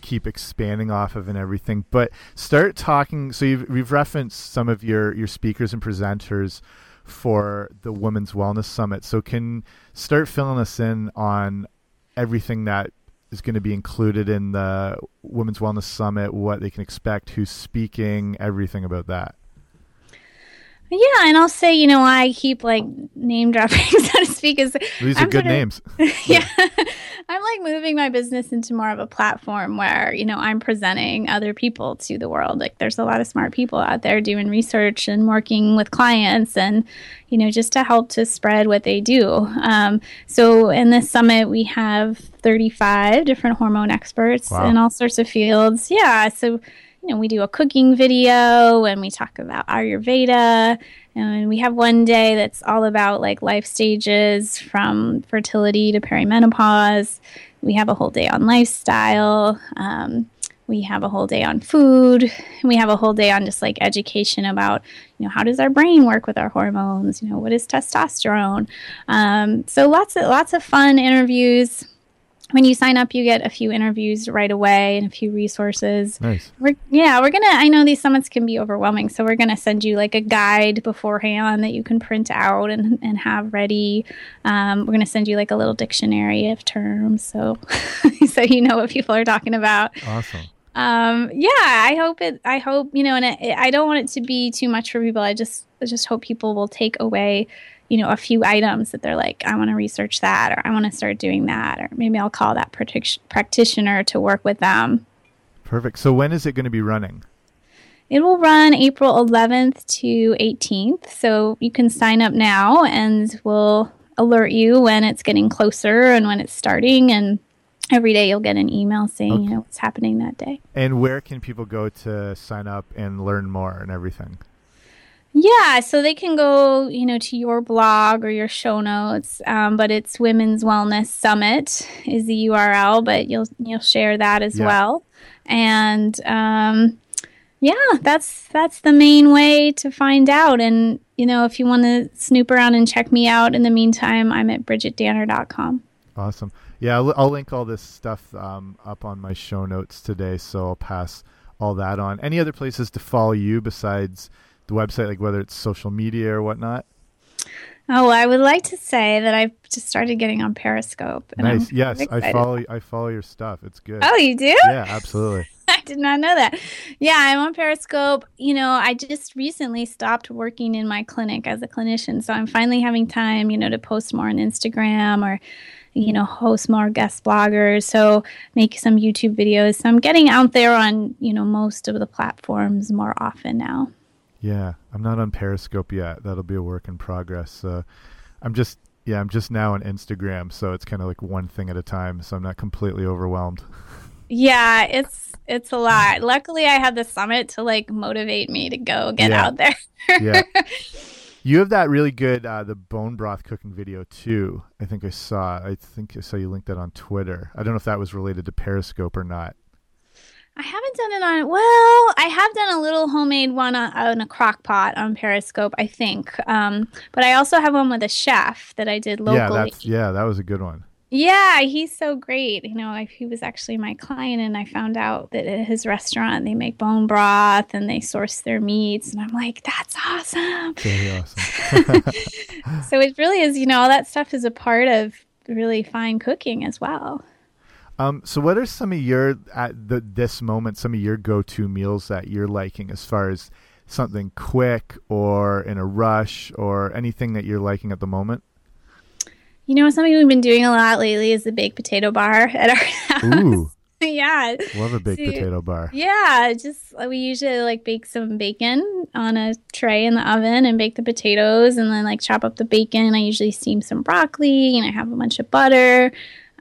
keep expanding off of and everything. But start talking. So you've, you've referenced some of your your speakers and presenters for the Women's Wellness Summit. So can start filling us in on everything that is going to be included in the Women's Wellness Summit, what they can expect, who's speaking, everything about that. Yeah, and I'll say, you know, I keep like name dropping, so to speak. Is these are I'm good names? yeah, I'm like moving my business into more of a platform where, you know, I'm presenting other people to the world. Like there's a lot of smart people out there doing research and working with clients and, you know, just to help to spread what they do. Um, so in this summit, we have 35 different hormone experts wow. in all sorts of fields. Yeah. So, you know, we do a cooking video and we talk about Ayurveda. And we have one day that's all about like life stages from fertility to perimenopause. We have a whole day on lifestyle. Um, we have a whole day on food. We have a whole day on just like education about, you know, how does our brain work with our hormones? You know, what is testosterone? Um, so lots of lots of fun interviews when you sign up, you get a few interviews right away and a few resources. Nice. We're, yeah, we're gonna. I know these summits can be overwhelming, so we're gonna send you like a guide beforehand that you can print out and, and have ready. Um, we're gonna send you like a little dictionary of terms, so so you know what people are talking about. Awesome. Um, yeah, I hope it. I hope you know, and it, I don't want it to be too much for people. I just I just hope people will take away you know, a few items that they're like, I want to research that, or I want to start doing that, or maybe I'll call that practitioner to work with them. Perfect. So when is it going to be running? It will run April 11th to 18th. So you can sign up now and we'll alert you when it's getting closer and when it's starting. And every day you'll get an email saying, okay. you know, what's happening that day. And where can people go to sign up and learn more and everything? Yeah, so they can go, you know, to your blog or your show notes, um, but it's Women's Wellness Summit is the URL, but you'll you'll share that as yeah. well, and um, yeah, that's that's the main way to find out. And you know, if you want to snoop around and check me out, in the meantime, I'm at bridgitdanner.com. Awesome. Yeah, I'll, I'll link all this stuff um, up on my show notes today, so I'll pass all that on. Any other places to follow you besides? The website, like whether it's social media or whatnot? Oh, I would like to say that I've just started getting on Periscope. nice. I'm yes, I follow. I follow your stuff. It's good. Oh, you do? Yeah, absolutely. I did not know that. Yeah, I'm on Periscope. You know, I just recently stopped working in my clinic as a clinician, so I'm finally having time, you know, to post more on Instagram or you know, host more guest bloggers, so make some YouTube videos. So I'm getting out there on, you know, most of the platforms more often now. Yeah, I'm not on Periscope yet. That'll be a work in progress. Uh, I'm just yeah, I'm just now on Instagram, so it's kind of like one thing at a time. So I'm not completely overwhelmed. Yeah, it's it's a lot. Luckily, I had the summit to like motivate me to go get yeah. out there. yeah. You have that really good uh, the bone broth cooking video too. I think I saw. I think I saw you linked that on Twitter. I don't know if that was related to Periscope or not. I haven't done it on. Well, I have done a little homemade one on, on a crock pot on Periscope, I think. Um, but I also have one with a chef that I did locally. Yeah, that's yeah, that was a good one. Yeah, he's so great. You know, he was actually my client, and I found out that at his restaurant they make bone broth and they source their meats, and I'm like, that's awesome. Very awesome. so it really is. You know, all that stuff is a part of really fine cooking as well. Um, so what are some of your at the, this moment some of your go-to meals that you're liking as far as something quick or in a rush or anything that you're liking at the moment? You know, something we've been doing a lot lately is the baked potato bar at our house. Ooh. yeah. Love a baked so, potato bar. Yeah, just we usually like bake some bacon on a tray in the oven and bake the potatoes and then like chop up the bacon. I usually steam some broccoli and I have a bunch of butter.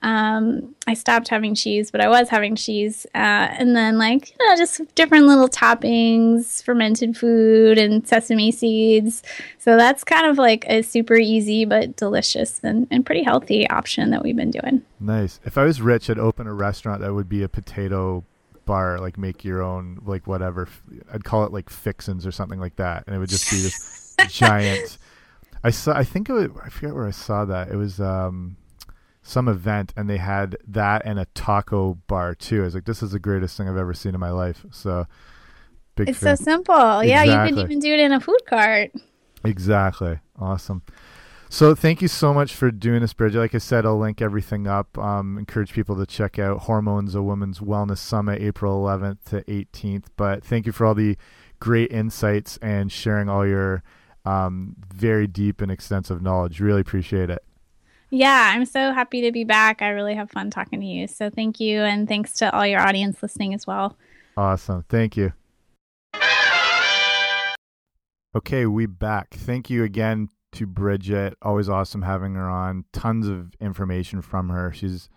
Um, I stopped having cheese, but I was having cheese. Uh, and then, like, you know, just different little toppings, fermented food, and sesame seeds. So that's kind of like a super easy but delicious and, and pretty healthy option that we've been doing. Nice. If I was rich, I'd open a restaurant that would be a potato bar, like make your own, like whatever. I'd call it like Fixins or something like that. And it would just be this giant. I saw, I think it was, I forget where I saw that. It was, um, some event and they had that and a taco bar too. I was like, this is the greatest thing I've ever seen in my life. So big. It's fan. so simple. Exactly. Yeah, you can even do it in a food cart. Exactly. Awesome. So thank you so much for doing this, Bridgit. Like I said, I'll link everything up. Um, encourage people to check out Hormones, a Women's Wellness Summit, April 11th to 18th. But thank you for all the great insights and sharing all your um, very deep and extensive knowledge. Really appreciate it. Yeah, I'm so happy to be back. I really have fun talking to you. So thank you. And thanks to all your audience listening as well. Awesome. Thank you. Okay, we back. Thank you again to Bridgit. Always awesome having her on. Tons of information from her. She's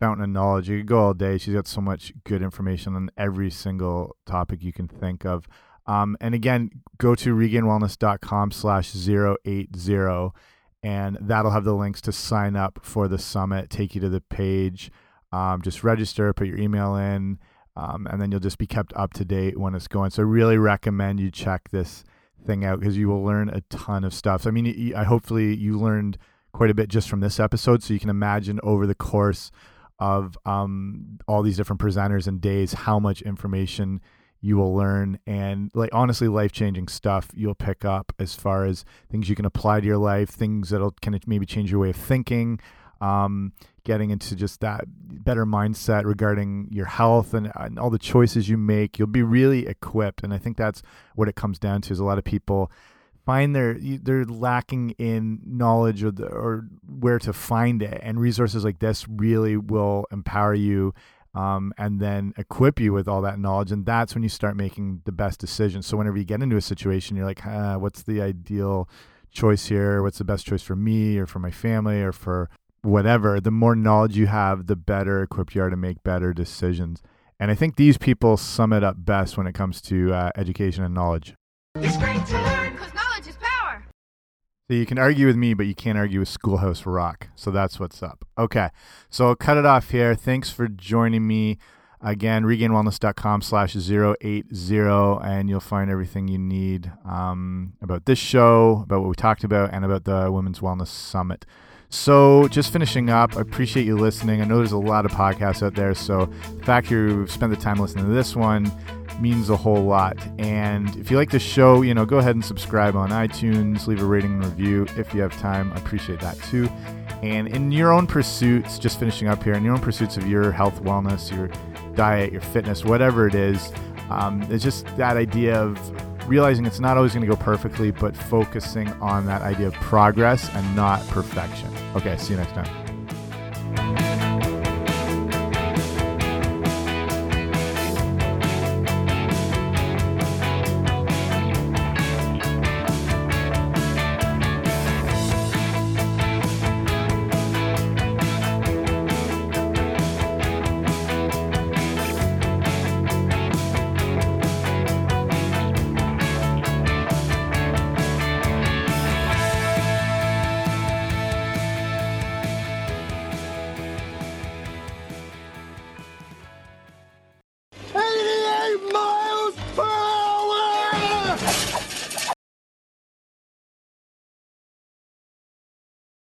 fountain of knowledge. You could go all day. She's got so much good information on every single topic you can think of. Um, and again, go to regainedwellness.com slash 080 and that'll have the links to sign up for the summit, take you to the page. Um, just register, put your email in, um, and then you'll just be kept up to date when it's going. So I really recommend you check this thing out because you will learn a ton of stuff. So, I mean, I hopefully you learned quite a bit just from this episode, so you can imagine over the course of um, all these different presenters and days how much information you will learn. And like honestly life changing stuff you'll pick up as far as things you can apply to your life things that'll kind of maybe change your way of thinking um, getting into just that better mindset regarding your health and, and all the choices you make. You'll be really equipped and i think that's what it comes down to is a lot of people find they're they're lacking in knowledge or, the, or where to find it. And resources like this really will empower you um, and then equip you with all that knowledge. And that's when you start making the best decisions. So whenever you get into a situation, you're like, ah, what's the ideal choice here? What's the best choice for me or for my family or for whatever? The more knowledge you have, the better equipped you are to make better decisions. And I think these people sum it up best when it comes to uh, education and knowledge. It's great to learn So you can argue with me, but you can't argue with Schoolhouse Rock. So that's what's up. Okay. So I'll cut it off here. Thanks for joining me. Again, regainedwellness.com slash 080, and you'll find everything you need um, about this show, about what we talked about, and about the Women's Wellness Summit. So, just finishing up, I appreciate you listening. I know there's a lot of podcasts out there, so the fact you've spent the time listening to this one means a whole lot. And if you like the show, you know, go ahead and subscribe on iTunes, leave a rating and review if you have time. I appreciate that too. And in your own pursuits, just finishing up here, in your own pursuits of your health, wellness, your diet, your fitness, whatever it is, um, it's just that idea of realizing it's not always going to go perfectly, but focusing on that idea of progress and not perfection. Okay, see you next time.